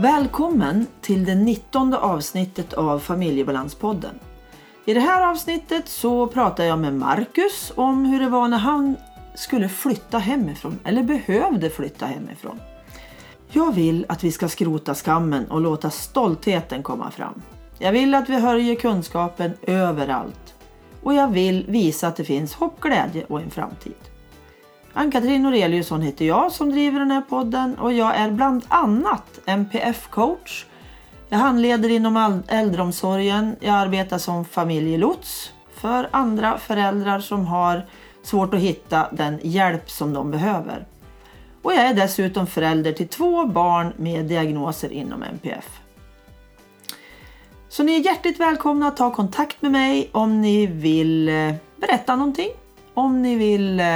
Välkommen till det 19 avsnittet av Familjebalanspodden. I det här avsnittet så pratar jag med Marcus om hur det var när han skulle flytta hemifrån eller behövde flytta hemifrån. Jag vill att vi ska skrota skammen och låta stoltheten komma fram. Jag vill att vi höjer kunskapen överallt. Och jag vill visa att det finns hopp, glädje och en framtid. Ann-Katrin Noreliusson heter jag som driver den här podden och jag är bland annat MPF-coach. Jag handleder inom äldreomsorgen. Jag arbetar som familjelots för andra föräldrar som har svårt att hitta den hjälp som de behöver. Och jag är dessutom förälder till två barn med diagnoser inom MPF. Så ni är hjärtligt välkomna att ta kontakt med mig om ni vill eh, berätta någonting. Om ni vill eh,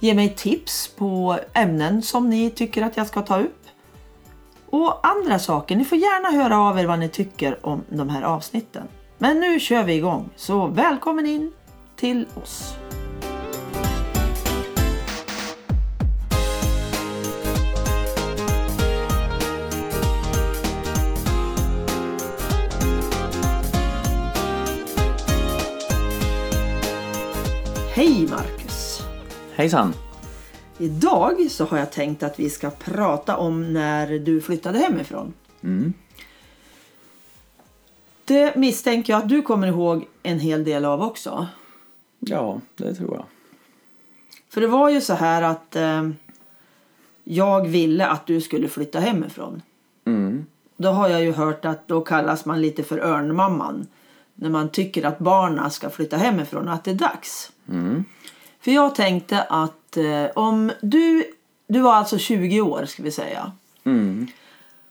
ge mig tips på ämnen som ni tycker att jag ska ta upp. Och andra saker. Ni får gärna höra av er vad ni tycker om de här avsnitten. Men nu kör vi igång, så välkommen in till oss. Hej Mark! Hejsan! Idag så har jag tänkt att vi ska prata om när du flyttade hemifrån. Mm. Det misstänker jag att du kommer ihåg en hel del av också. Ja, det tror jag. För det var ju så här att eh, jag ville att du skulle flytta hemifrån. Mm. Då har jag ju hört att då kallas man lite för örnmamman. När man tycker att barna ska flytta hemifrån att det är dags. Mm. För jag tänkte att eh, om du, du var alltså 20 år ska vi säga. Mm.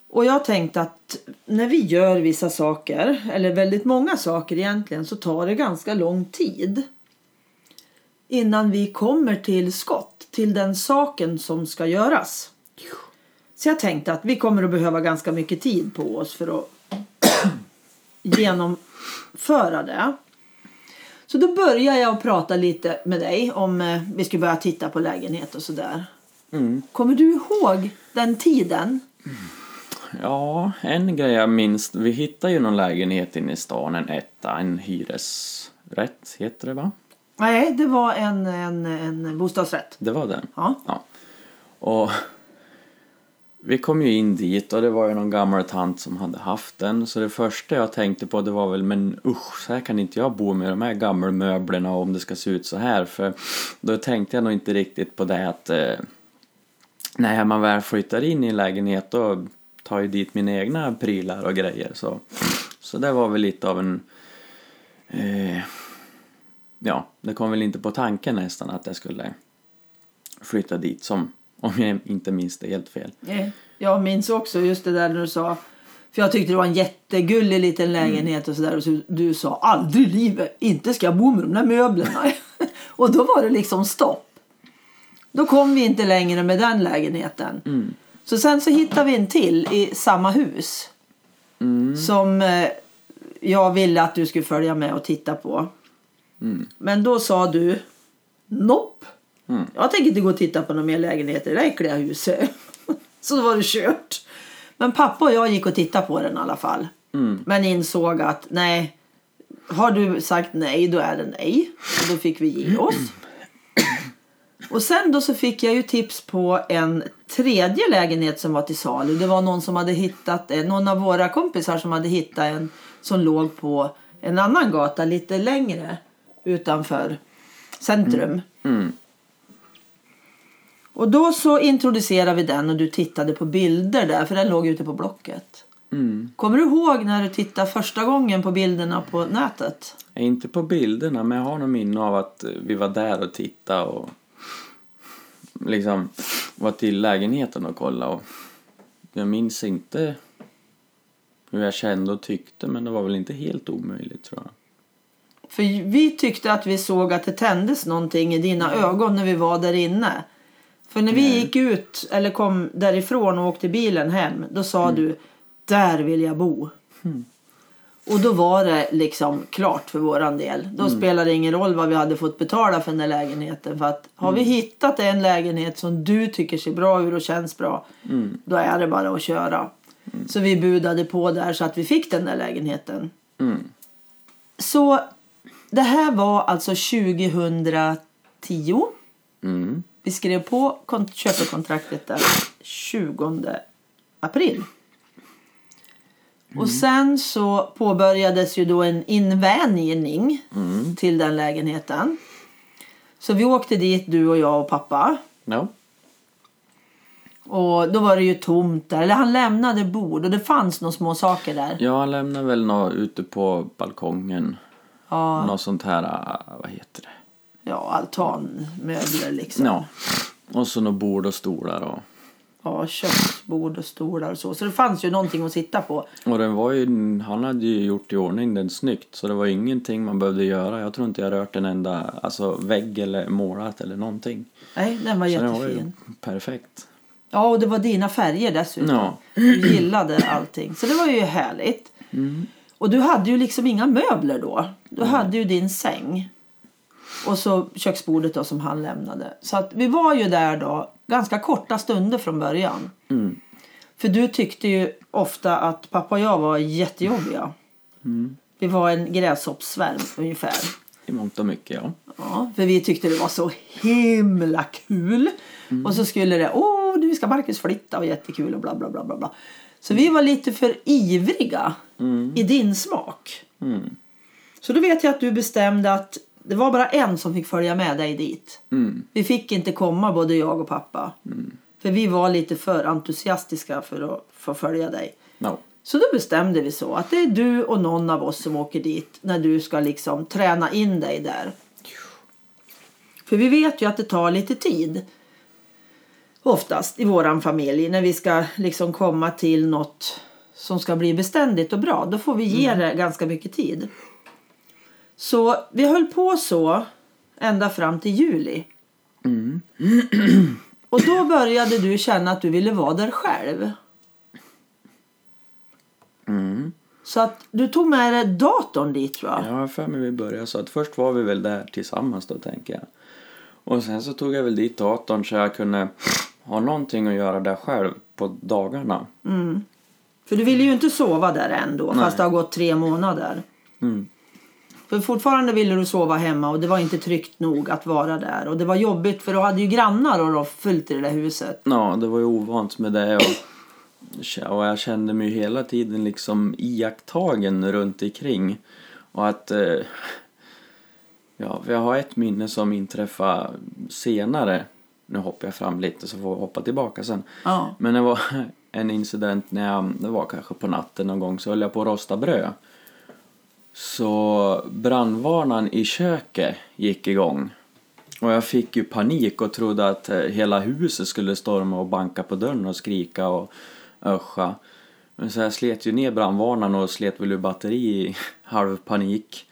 Och jag tänkte att när vi gör vissa saker, eller väldigt många saker egentligen, så tar det ganska lång tid. Innan vi kommer till skott, till den saken som ska göras. Så jag tänkte att vi kommer att behöva ganska mycket tid på oss för att genomföra det. Så då börjar jag prata lite med dig om eh, vi skulle börja titta på lägenhet och sådär. Mm. Kommer du ihåg den tiden? Ja, en grej jag minns. Vi hittade ju någon lägenhet inne i stan, en etta, en hyresrätt heter det va? Nej, det var en, en, en bostadsrätt. Det var den? Ja. Ja. Och vi kom ju in dit och det var ju någon gammal tant som hade haft den. Så det första jag tänkte på det var väl, men usch, så här kan inte jag bo med de här gamla möblerna om det ska se ut så här. För då tänkte jag nog inte riktigt på det att eh, när man väl flyttar in i en lägenhet då tar jag dit mina egna prylar och grejer. Så, så det var väl lite av en... Eh, ja, det kom väl inte på tanken nästan att jag skulle flytta dit som om jag inte minns det helt fel. Eh, Jag minns också just det där när du sa för jag tyckte det var en jättegullig liten lägenhet och sådär. Och så du sa aldrig i livet, inte ska jag bo med de där möblerna. och då var det liksom stopp. Då kom vi inte längre med den lägenheten. Mm. Så sen så hittade vi en till i samma hus. Mm. Som eh, jag ville att du skulle följa med och titta på. Mm. Men då sa du Nopp. Mm. Jag tänker inte gå och titta på några mer lägenheter i det här äckliga huset. Så då var det kört. Men pappa och jag gick och tittade på den i alla fall. Mm. Men insåg att nej, har du sagt nej då är det nej. Och då fick vi ge oss. Och sen då så fick jag ju tips på en tredje lägenhet som var till salu. Det var någon som hade hittat, eh, någon av våra kompisar som hade hittat en som låg på en annan gata lite längre utanför centrum. Mm. Och då så introducerade vi den och du tittade på bilder där för den låg ute på Blocket. Mm. Kommer du ihåg när du tittade första gången på bilderna på nätet? Inte på bilderna, men jag har nog minne av att eh, vi var där och tittade och liksom var till lägenheten och kollade. Och jag minns inte hur jag kände och tyckte, men det var väl inte helt omöjligt tror jag. För vi tyckte att vi såg att det tändes någonting i dina ögon när vi var där inne. För när vi gick ut eller kom därifrån och åkte bilen hem, då sa du där vill jag bo. Och då var det liksom klart för våran del. Då spelade det ingen roll vad vi hade fått betala för den lägenheten. För att har vi hittat en lägenhet som du tycker ser bra ut och känns bra. Då är det bara att köra. Så vi budade på där så att vi fick den där lägenheten. Mm. Så det här var alltså 2010. Mm. Vi skrev på kont- köpekontraktet den 20 april. Och sen så påbörjades ju då en invänjning till den lägenheten. Så vi åkte dit, du och jag och pappa. Ja. Och då var det ju tomt där. Eller han lämnade bord och det fanns några små saker där. ja, han lämnade väl något ute på balkongen. Ja, Något sånt här, ah, vad heter det? Ja altanmöbler liksom. Ja. Och så något bord och stolar och... Ja, köksbord och stolar och så. Så det fanns ju någonting att sitta på. Och den var ju, han hade ju gjort i ordning den snyggt så det var ingenting man behövde göra. Jag tror inte jag rört en enda alltså, vägg eller målat eller någonting. Nej, den var Så den var ju jättefin. perfekt. Ja, och det var dina färger dessutom. Ja. Du gillade allting. Så det var ju härligt. Och du hade ju liksom inga möbler då. Du hade ju din säng. Och så köksbordet då som han lämnade. Så att vi var ju där då ganska korta stunder från början. Mm. För du tyckte ju ofta att pappa och jag var jättejobbiga. Vi var en gräshoppssvärm ungefär. I mångt och mycket ja. Ja, för vi tyckte det var så himla kul. Och så skulle det, åh nu ska Marcus flytta och jättekul och bla bla bla bla. bla. Så vi var lite för ivriga i din smak. Mm. Så då vet jag att du bestämde att det var bara en som fick följa med dig dit. Mm. Vi fick inte komma både jag och pappa. För vi var lite för entusiastiska för att få följa dig. No. Så då bestämde vi så att det är du och någon av oss som åker dit när du ska liksom träna in dig där. För vi vet ju att det tar lite tid. Oftast i våran familj när vi ska liksom komma till något som ska bli beständigt och bra. Då får vi ge det ganska mycket tid. Så vi höll på så ända fram till juli. Och då började du känna att du ville vara där själv. Mm. Så att du tog med dig datorn dit tror jag. Har för mig vi började så att först var vi väl där tillsammans då tänker jag. Och sen så tog jag väl dit datorn så jag kunde ha någonting att göra där själv på dagarna. För du ville ju inte sova där ändå Nej. fast det har gått tre månader. Mm. För fortfarande ville du sova hemma och det var inte tryggt nog att vara där. Och det var jobbigt för du hade ju grannar och då fullt i det där huset. Ja, det var ju ovant med det och, och jag kände mig hela tiden liksom iakttagen runt omkring. Och att... Eh, ja, jag har ett minne som inträffade senare. Nu hoppar jag fram lite så får jag hoppa tillbaka sen. Ja. Men det var en incident när jag, det var kanske på natten någon gång, så höll jag på att rosta bröd. Så brandvarnaren i köket gick igång. Och jag fick ju panik och trodde att eh, hela huset skulle storma och banka på dörren och skrika och öscha. Men så jag slet ju ner brandvarnaren och slet väl ur batteri i halv panik.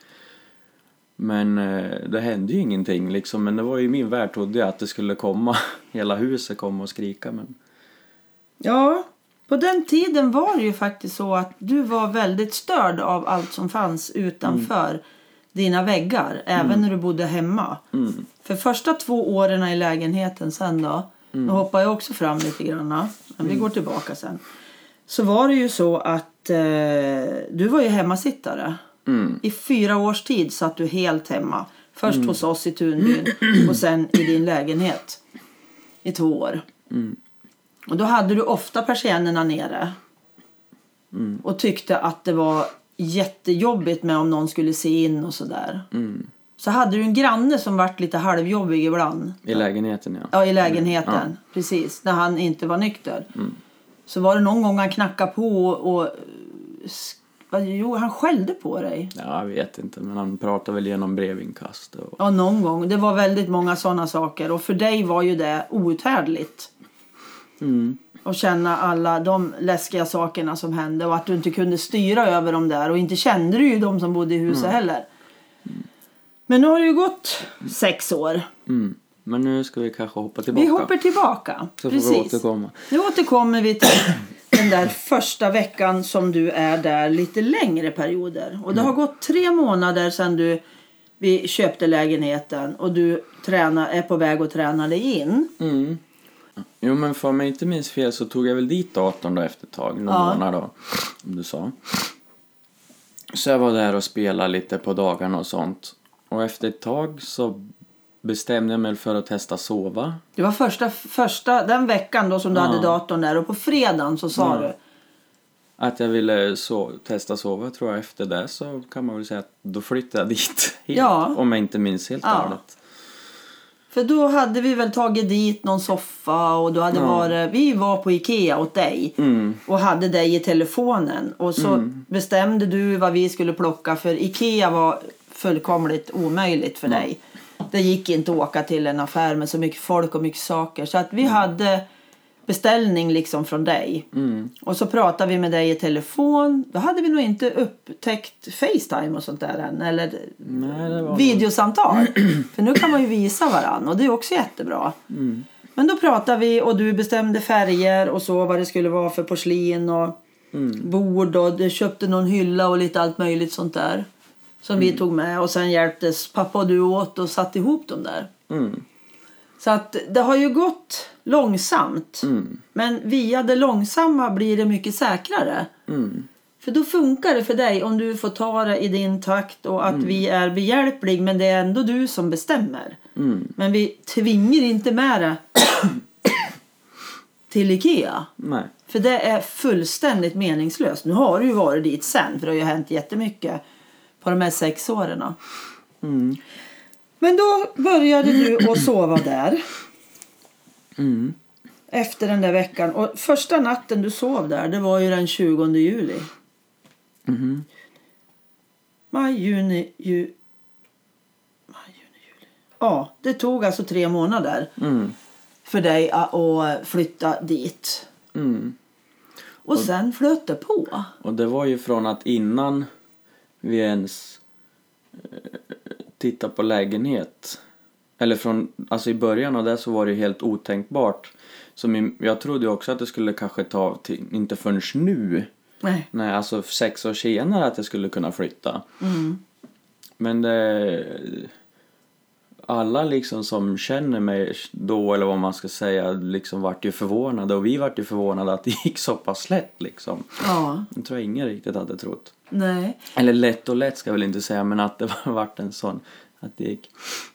Men eh, det hände ju ingenting liksom. Men det var ju i min värld trodde jag att det skulle komma, hela huset kom och skrika. Men Ja, på den tiden var det ju faktiskt så att du var väldigt störd av allt som fanns utanför dina väggar. Även när du bodde hemma. mm, För första två åren i lägenheten sen då. Nu hoppar jag också fram lite grann. Men vi går tillbaka sen. Så var det ju så att eh, du var ju hemmasittare. mm, I fyra års tid satt du helt hemma. Först hos oss i Tunbyn och sen i din lägenhet. I två år. Mm, Och då hade du ofta persiennerna nere. mm, Och tyckte att det var jättejobbigt med om någon skulle se in och sådär. mm. Så hade du en granne som vart lite halvjobbig ibland. I lägenheten ja. Ja, i lägenheten. Precis. När han inte var nykter. Så var det någon gång han knackade på och... jo, han skällde på dig. Ja, jag vet inte, men han pratar väl genom brevinkast och... Ja, någon gång. Det var väldigt många sådana saker. Och för dig var ju det outhärdligt. Mm. Och känna alla de läskiga sakerna som hände. Och att du inte kunde styra över dem där. Och inte kände du ju de som bodde i huset heller. Men nu har det ju gått sex år. Mm. Men nu ska vi kanske hoppa tillbaka. Vi hoppar tillbaka. Så får vi Precis. återkomma. Nu återkommer vi till den där första veckan som du är där lite längre perioder. Och det har gått tre månader sedan du vi köpte lägenheten och du tränar, är på väg att träna dig in. Mm. Jo, men för mig inte minns fel så tog jag väl dit datorn då efter ett tag, någon Ja. månad då, om du sa. Så jag var där och spelade lite på dagarna och sånt. Och efter ett tag så bestämde jag mig för att testa sova. Det var första, första den veckan då som du Ja. hade datorn där och på fredagen så sa Ja. du Att jag ville so testa sova tror jag efter det så kan man väl säga att då flyttade jag dit helt. Ja. Om jag inte minns helt Ja. För då hade vi väl tagit dit någon soffa och du hade Ja. varit, vi var på Ikea åt dig Mm. och hade dig i telefonen och så bestämde du vad vi skulle plocka för Ikea var fullkomligt omöjligt för dig. Det gick inte att åka till en affär med så mycket folk och mycket saker så att vi hade beställning liksom från dig. Mm. Och så pratade vi med dig i telefon. Då hade vi nog inte upptäckt Facetime och sånt där än. Eller Nej, videosamtal. För nu kan man ju visa varann och det är också jättebra. Men då pratade vi och du bestämde färger och så vad det skulle vara för porslin och bord och du köpte någon hylla och lite allt möjligt sånt där. Som vi tog med och sen hjälptes pappa och du åt och satte ihop dem där. Mm. Så att det har ju gått långsamt. Mm. Men via det långsamma blir det mycket säkrare. Mm. För då funkar det för dig om du får ta det i din takt och att vi är behjälplig men det är ändå du som bestämmer. Mm. Men vi tvingar inte med det till Ikea. Nej. För det är fullständigt meningslöst. Nu har du ju varit dit sen för det har ju hänt jättemycket på de här sex åren. Mm. Men då började du att sova där Mm. efter den där veckan. Och första natten du sov där det var ju den 20 juli. Mhm. Maj, juni, ju... Maj, juni, juli. Ja, det tog alltså tre månader Mm. för dig att flytta dit. Mm. Och sen flöt det på. Och det var ju från att innan vi ens tittade på lägenhet eller från, alltså i början av det så var det helt otänkbart. Så min, jag trodde också att det skulle kanske ta, till, inte förrän nu, Nej. nej alltså sex år senare att jag skulle kunna flytta. Mm. Men det, alla liksom som känner mig då eller vad man ska säga liksom vart ju förvånade och vi vart ju förvånade att det gick så pass lätt liksom. Ja, Det tror jag ingen riktigt hade trott. nej. Eller lätt och lätt ska jag väl inte säga men att det var- vart en sån att det gick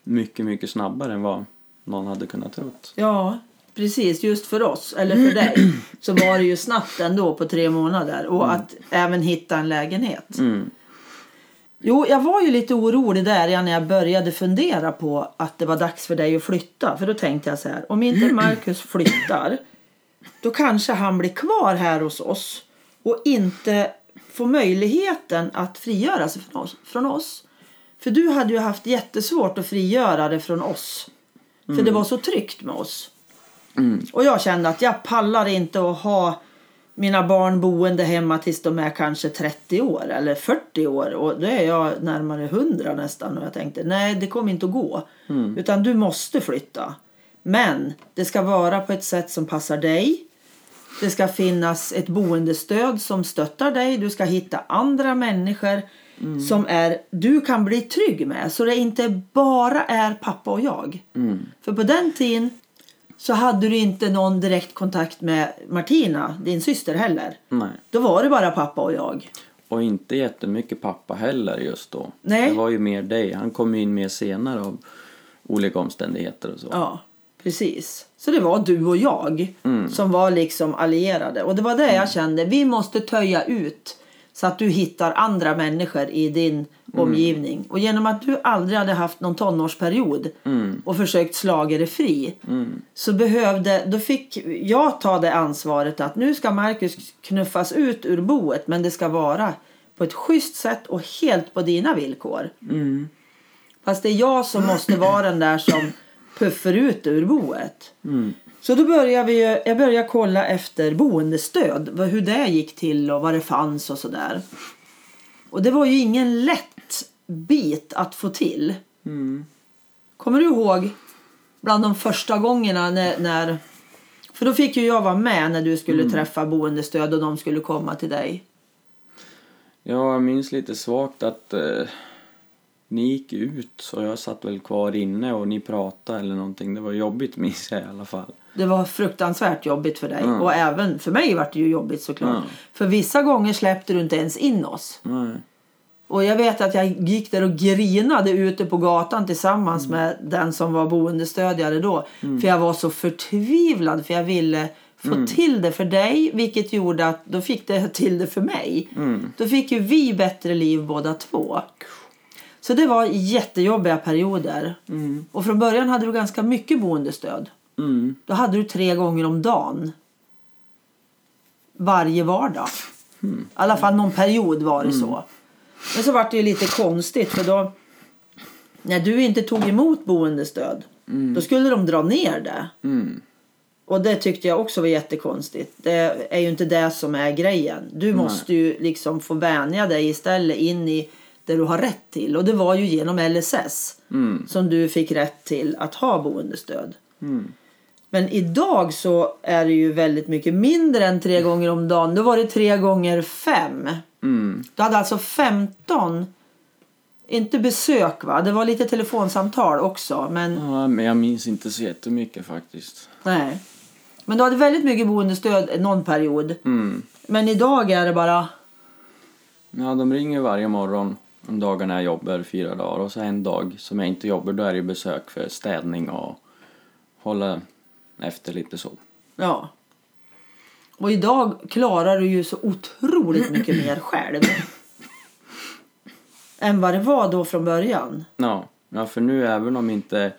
mycket mycket snabbare än vad någon hade kunnat trott. Ja, precis. Just för oss, eller för dig, så var det ju snabbt ändå på tre månader. Och att även hitta en lägenhet. Mm. Jo, jag var ju lite orolig där när jag började fundera på att det var dags för dig att flytta. För då tänkte jag så här, om inte Marcus flyttar då kanske han blir kvar här hos oss och inte får möjligheten att frigöra sig från oss. För du hade ju haft jättesvårt att frigöra det från oss. För det var så tryggt med oss. Mm. Och jag kände att jag pallar inte att ha mina barn boende hemma tills de är kanske 30 år eller 40 år. Och då är jag närmare 100 nästan. Och jag tänkte nej det kommer inte att gå. Utan du måste flytta. Men det ska vara på ett sätt som passar dig. Det ska finnas ett boendestöd som stöttar dig. Du ska hitta andra människor som är, du kan bli trygg med. Så det inte bara är pappa och jag. Mm. För på den tiden så hade du inte någon direkt kontakt med Martina, din syster heller. Nej. Då var det bara pappa och jag. Och inte jättemycket pappa heller just då. Nej. Det var ju mer dig. Han kom in mer senare av olika omständigheter och så. Ja, precis. Så det var du och jag som var liksom allierade. Och det var det jag kände, vi måste töja ut så att du hittar andra människor i din omgivning. Och genom att du aldrig hade haft någon tonårsperiod och försökt slaga dig fri så behövde, då fick jag ta det ansvaret att nu ska Marcus knuffas ut ur boet men det ska vara på ett schysst sätt och helt på dina villkor. Mm. Fast det är jag som måste vara den där som puffar ut ur boet. Mm. Så då började vi, jag började kolla efter boendestöd. Hur det gick till och vad det fanns och sådär. Och det var ju ingen lätt bit att få till. Mm. Kommer du ihåg bland de första gångerna när, när För då fick ju jag vara med när du skulle träffa boendestöd och de skulle komma till dig. Ja, jag minns lite svagt att eh, ni gick ut och jag satt väl kvar inne och ni pratade eller någonting. Det var jobbigt minns jag i alla fall. Det var fruktansvärt jobbigt för dig. Mm. Och även för mig var det ju jobbigt såklart. Mm. För vissa gånger släppte du inte ens in oss. Nej. Och jag vet att jag gick där och grinade ute på gatan tillsammans Mm. med den som var boendestödjare då. För jag var så förtvivlad för jag ville få Mm. till det för dig. Vilket gjorde att då fick det till det för mig. Mm. Då fick ju vi bättre liv båda två. Så det var jättejobbiga perioder. Och från början hade du ganska mycket boendestöd. Mm. Då hade du tre gånger om dagen. Varje vardag. I alla fall någon period var det så. Men så var det ju lite konstigt för då när du inte tog emot boendestöd då skulle de dra ner det. Mm. Och det tyckte jag också var jättekonstigt. Det är ju inte det som är grejen. Du måste ju liksom få vänja dig istället in i det du har rätt till. Och det var ju genom LSS Mm. som du fick rätt till att ha boendestöd. Mm. Men idag så är det ju väldigt mycket mindre än tre gånger om dagen. Då var det tre gånger fem. Mm. Du hade alltså 15, inte besök va? Det var lite telefonsamtal också. Men Ja, men jag minns inte så jättemycket faktiskt. nej. Men du hade väldigt mycket boendestöd någon period. Mm. Men idag är det bara, Ja, de ringer varje morgon om dagarna jag jobbar fyra dagar och så en dag som jag inte jobbar då är det besök för städning och hålla efter lite så. ja. Och idag klarar du ju så otroligt mycket mer själv. än vad det var då från början. Ja, ja för nu även om inte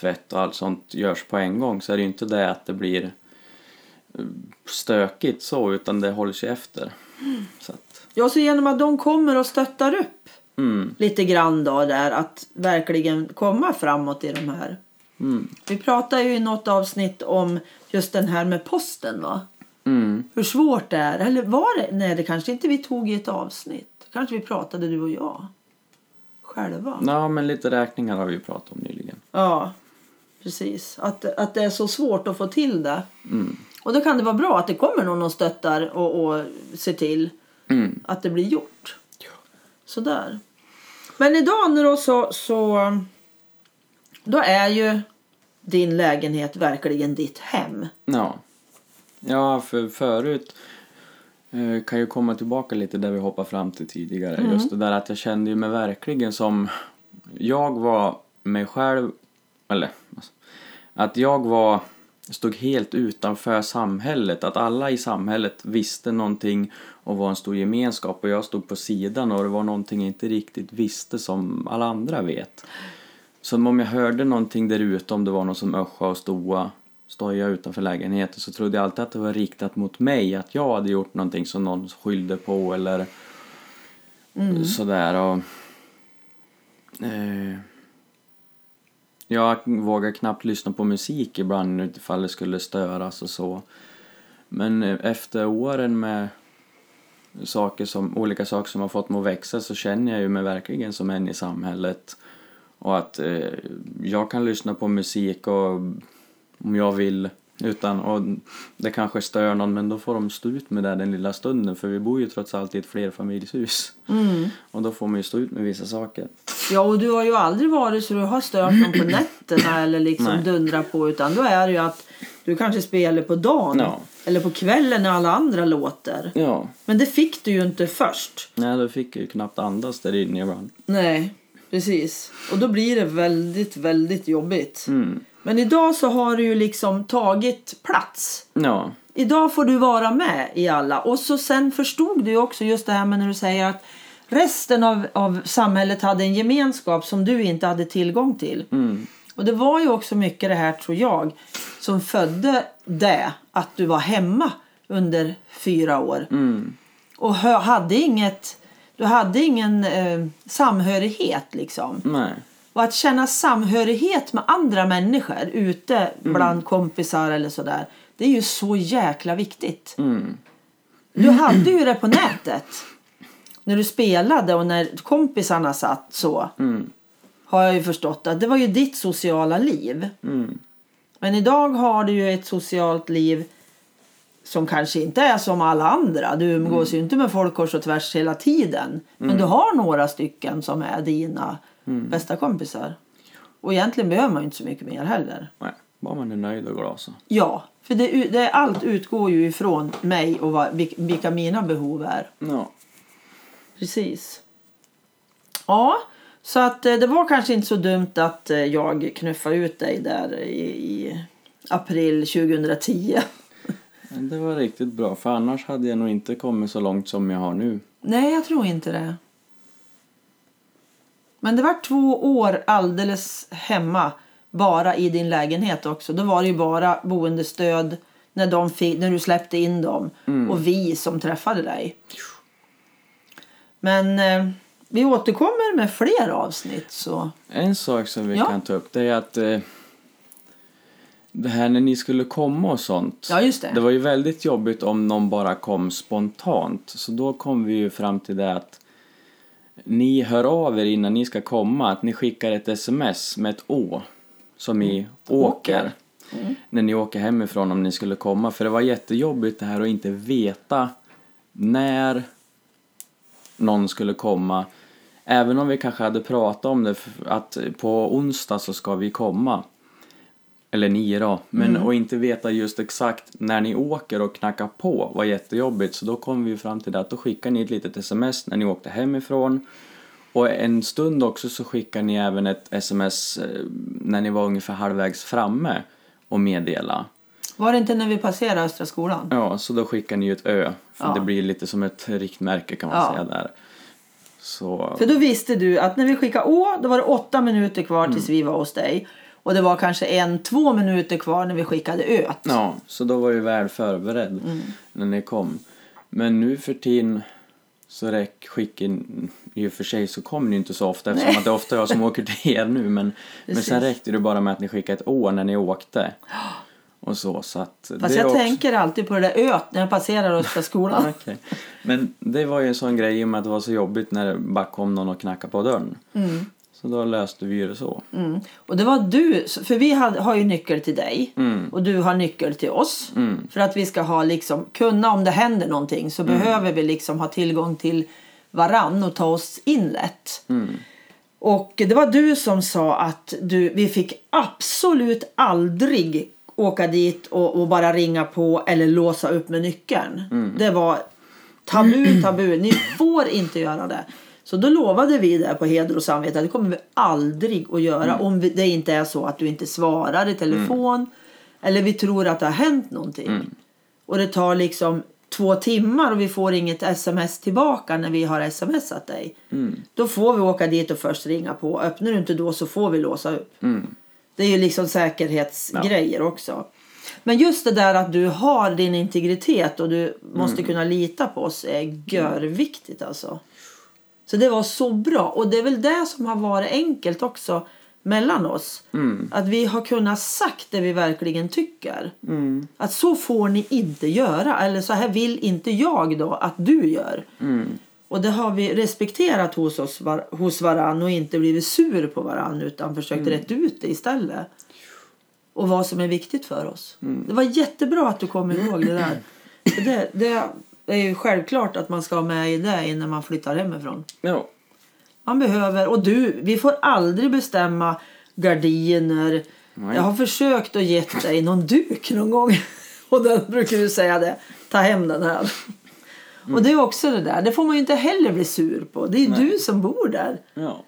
tvätt och allt sånt görs på en gång så är det ju inte det att det blir eh, stökigt så utan det hålls ju efter. Så att, Ja, så genom att de kommer och stöttar upp mm, lite grann då där att verkligen komma framåt i de här. mm, Vi pratade ju i något avsnitt om just den här med posten va? Mm. Hur svårt det är. Eller var det? Nej, det kanske inte vi tog i ett avsnitt. Kanske vi pratade du och jag. Själva. Ja, men lite räkningar har vi ju pratat om nyligen. Ja, precis. Att, att det är så svårt att få till det. Mm, Och då kan det vara bra att det kommer någon och stöttar och, och ser till mm, att det blir gjort. Sådär. Men idag nu då så, så då är ju din lägenhet verkligen ditt hem. ja. Ja, för förut eh, kan ju komma tillbaka lite där vi hoppade fram till tidigare. Just det där att jag kände ju mig verkligen som jag var mig själv, eller alltså, att jag var stod helt utanför samhället. Att alla i samhället visste någonting och var en stor gemenskap och jag stod på sidan och det var någonting jag inte riktigt visste som alla andra vet. Som om jag hörde någonting där ute, om det var någon som öscha och stoa, stoja utanför lägenheten så trodde jag alltid att det var riktat mot mig, att jag hade gjort någonting som någon skyllde på eller sådär. Och, eh, jag vågar knappt lyssna på musik ibland utifall det skulle störas och så. Men eh, efter åren med saker som, olika saker som har fått mig att växa så känner jag ju mig verkligen som en i samhället. Och att eh, jag kan lyssna på musik och om jag vill utan, och det kanske stör någon men då får de stå ut med det den lilla stunden för vi bor ju trots allt i ett flerfamiljshus. Och då får man ju stå ut med vissa saker. Ja, och du har ju aldrig varit så du har stört någon på nätterna eller liksom Nej. dundrat på utan då är det ju att du kanske spelar på dagen Ja. eller på kvällen när alla andra låter. Ja, Men det fick du ju inte först. nej då fick jag ju knappt andas där inne ibland. Nej, precis. Och då blir det väldigt, väldigt jobbigt. Mm. Men idag så har du ju liksom tagit plats. Ja, Idag får du vara med i alla. Och så sen förstod du också just det här med när du säger att resten av, av samhället hade en gemenskap som du inte hade tillgång till. mm. Och det var ju också mycket det här tror jag som födde det att du var hemma under fyra år. Mm. Och hade inget, du hade ingen eh, samhörighet liksom. nej. Och att känna samhörighet med andra människor ute bland kompisar eller sådär. Det är ju så jäkla viktigt. Mm. Du hade ju det på nätet. När du spelade och när kompisarna satt så. Mm. Har jag ju förstått att det var ju ditt sociala liv. Mm. Men Men idag har du ju ett socialt liv som kanske inte är som alla andra. Du umgås ju inte med folk kors och tvärs hela tiden. Men du har några stycken som är dina bästa kompisar. Och egentligen behöver man inte så mycket mer heller. Nej, bara man är nöjd och glad så. Ja, för det, det, allt utgår ju ifrån mig och vad, vil- vilka mina behov är. Ja. Precis. Ja, så att eh, det var kanske inte så dumt att eh, jag knuffade ut dig där i, i april 2010. Det var riktigt bra, för annars hade jag nog inte kommit så långt som jag har nu. Nej, jag tror inte det. Men det var två år alldeles hemma, bara i din lägenhet också. Då var det ju bara boendestöd när, de fick, när du släppte in dem och vi som träffade dig. Men eh, vi återkommer med fler avsnitt. Så. En sak som vi Ja. kan ta upp det är att eh, det här när ni skulle komma och sånt. Ja, just det. Det var ju väldigt jobbigt om någon bara kom spontant. Så då kom vi ju fram till det att ni hör av er innan ni ska komma. Att ni skickar ett sms med ett å. Som i åker. Mm. När ni åker hemifrån om ni skulle komma. För det var jättejobbigt det här att inte veta när någon skulle komma. Även om vi kanske hade pratat om det, att på onsdag så ska vi komma. Eller ni då. Men att inte veta just exakt när ni åker och knackar på var jättejobbigt. Så då kom vi fram till att då skickar ni ett litet sms när ni åkte hemifrån. Och en stund också så skickar ni även ett sms eh, när ni var ungefär halvvägs framme och meddela. Var det inte när vi passerade Östra skolan? Ja, så då skickar ni ju ett ö. För Ja. det blir lite som ett riktmärke kan man Ja. säga där. Så... För då visste du att när vi skickade å, då var det åtta minuter kvar tills vi var hos dig. Och det var kanske en, två minuter kvar när vi skickade öt. Ja, så då var jag väl förberedd när ni kom. Men nu för tiden så räck skicken, i och för sig så kommer ni inte så ofta eftersom Nej. att det är ofta jag som åker till er nu men, men sen räckte det bara med att ni skickade ett år när ni åkte. Och så, så att Fast jag också... tänker alltid på det där öt när jag passerar Östra skolan. Okej. Men det var ju en sån grej i och med att det var så jobbigt när det bara kom någon och knackade på dörren. Så då löste vi det så. Mm. Och det var du, för vi hade, har ju nyckel till dig Mm. och du har nyckel till oss. För att vi ska ha liksom, kunna om det händer någonting så Mm. behöver vi liksom ha tillgång till varann och ta oss in lätt. Mm. Och det var du som sa att du, vi fick absolut aldrig åka dit och, och bara ringa på eller låsa upp med nyckeln. Mm. Det var tabu, tabu. Ni får inte göra det. Så då lovade vi där på heder och samvete att det kommer vi aldrig att göra Mm. om det inte är så att du inte svarar i telefon eller vi tror att det har hänt någonting. Mm. Och det tar liksom två timmar och vi får inget sms tillbaka när vi har smsat dig. Mm. Då får vi åka dit och först ringa på. Öppnar du inte då så får vi låsa upp. Mm. Det är ju liksom säkerhetsgrejer också. Men just det där att du har din integritet och du måste kunna lita på oss är görviktigt alltså. Så det var så bra. Och det är väl det som har varit enkelt också mellan oss. Att vi har kunnat sagt det vi verkligen tycker. Att så får ni inte göra. Eller så här vill inte jag då att du gör. Och det har vi respekterat hos, oss, var, hos varann och inte blivit sur på varann utan försökt rätt ut det istället. Och vad som är viktigt för oss. Det var jättebra att du kom ihåg det där. För Det, det är ju självklart att man ska ha med i det innan man flyttar hemifrån. Ja. Man behöver, och du, vi får aldrig bestämma gardiner. Nej. Jag har försökt att ge dig någon duk någon gång. Och då brukar du säga det, ta hem den här. Och det är också det där, det får man ju inte heller bli sur på. Det är Nej. du som bor där. Ja.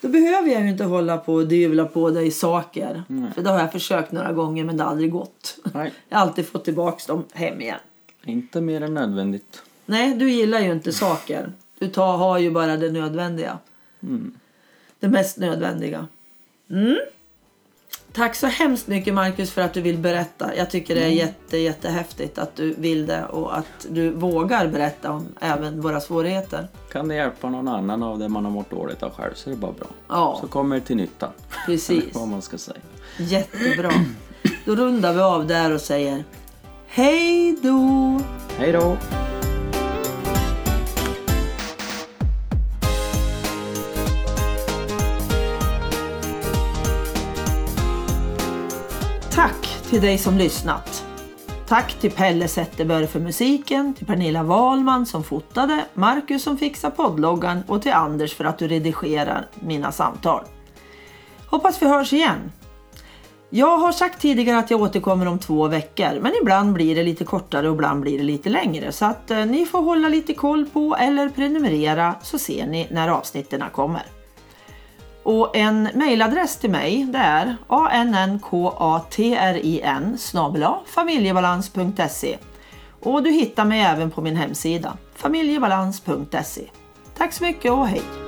Då behöver jag ju inte hålla på och dyvla på dig saker. Nej. För det har jag försökt några gånger men det har aldrig gått. Nej, Jag har alltid fått tillbaka dem hem igen. Inte mer än nödvändigt. Nej, du gillar ju inte saker. Du tar, har ju bara det nödvändiga. Det mest nödvändiga. Mm. Tack så hemskt mycket Marcus för att du vill berätta. Jag tycker det är jätte, jättehäftigt att du vill det och att du vågar berätta om även våra svårigheter. Kan det hjälpa någon annan av det man har mått dåligt av själv så är det bara bra. Ja, Så kommer det till nytta. precis. Vad man ska säga. Jättebra. Då rundar vi av där och säger Hej då! Hej då! Tack till dig som lyssnat. Tack till Pelle Zetterberg för musiken, till Pernilla Wahlman som fotade, Marcus som fixar poddloggan och till Anders för att du redigerar mina samtal. Hoppas vi hörs igen. Jag har sagt tidigare att jag återkommer om två veckor men ibland blir det lite kortare och ibland blir det lite längre så att eh, ni får hålla lite koll på eller prenumerera så ser ni när avsnitten kommer. Och en mejladress till mig det är annkatrin familjebalans.se och du hittar mig även på min hemsida familjebalans.se. Tack så mycket och hej!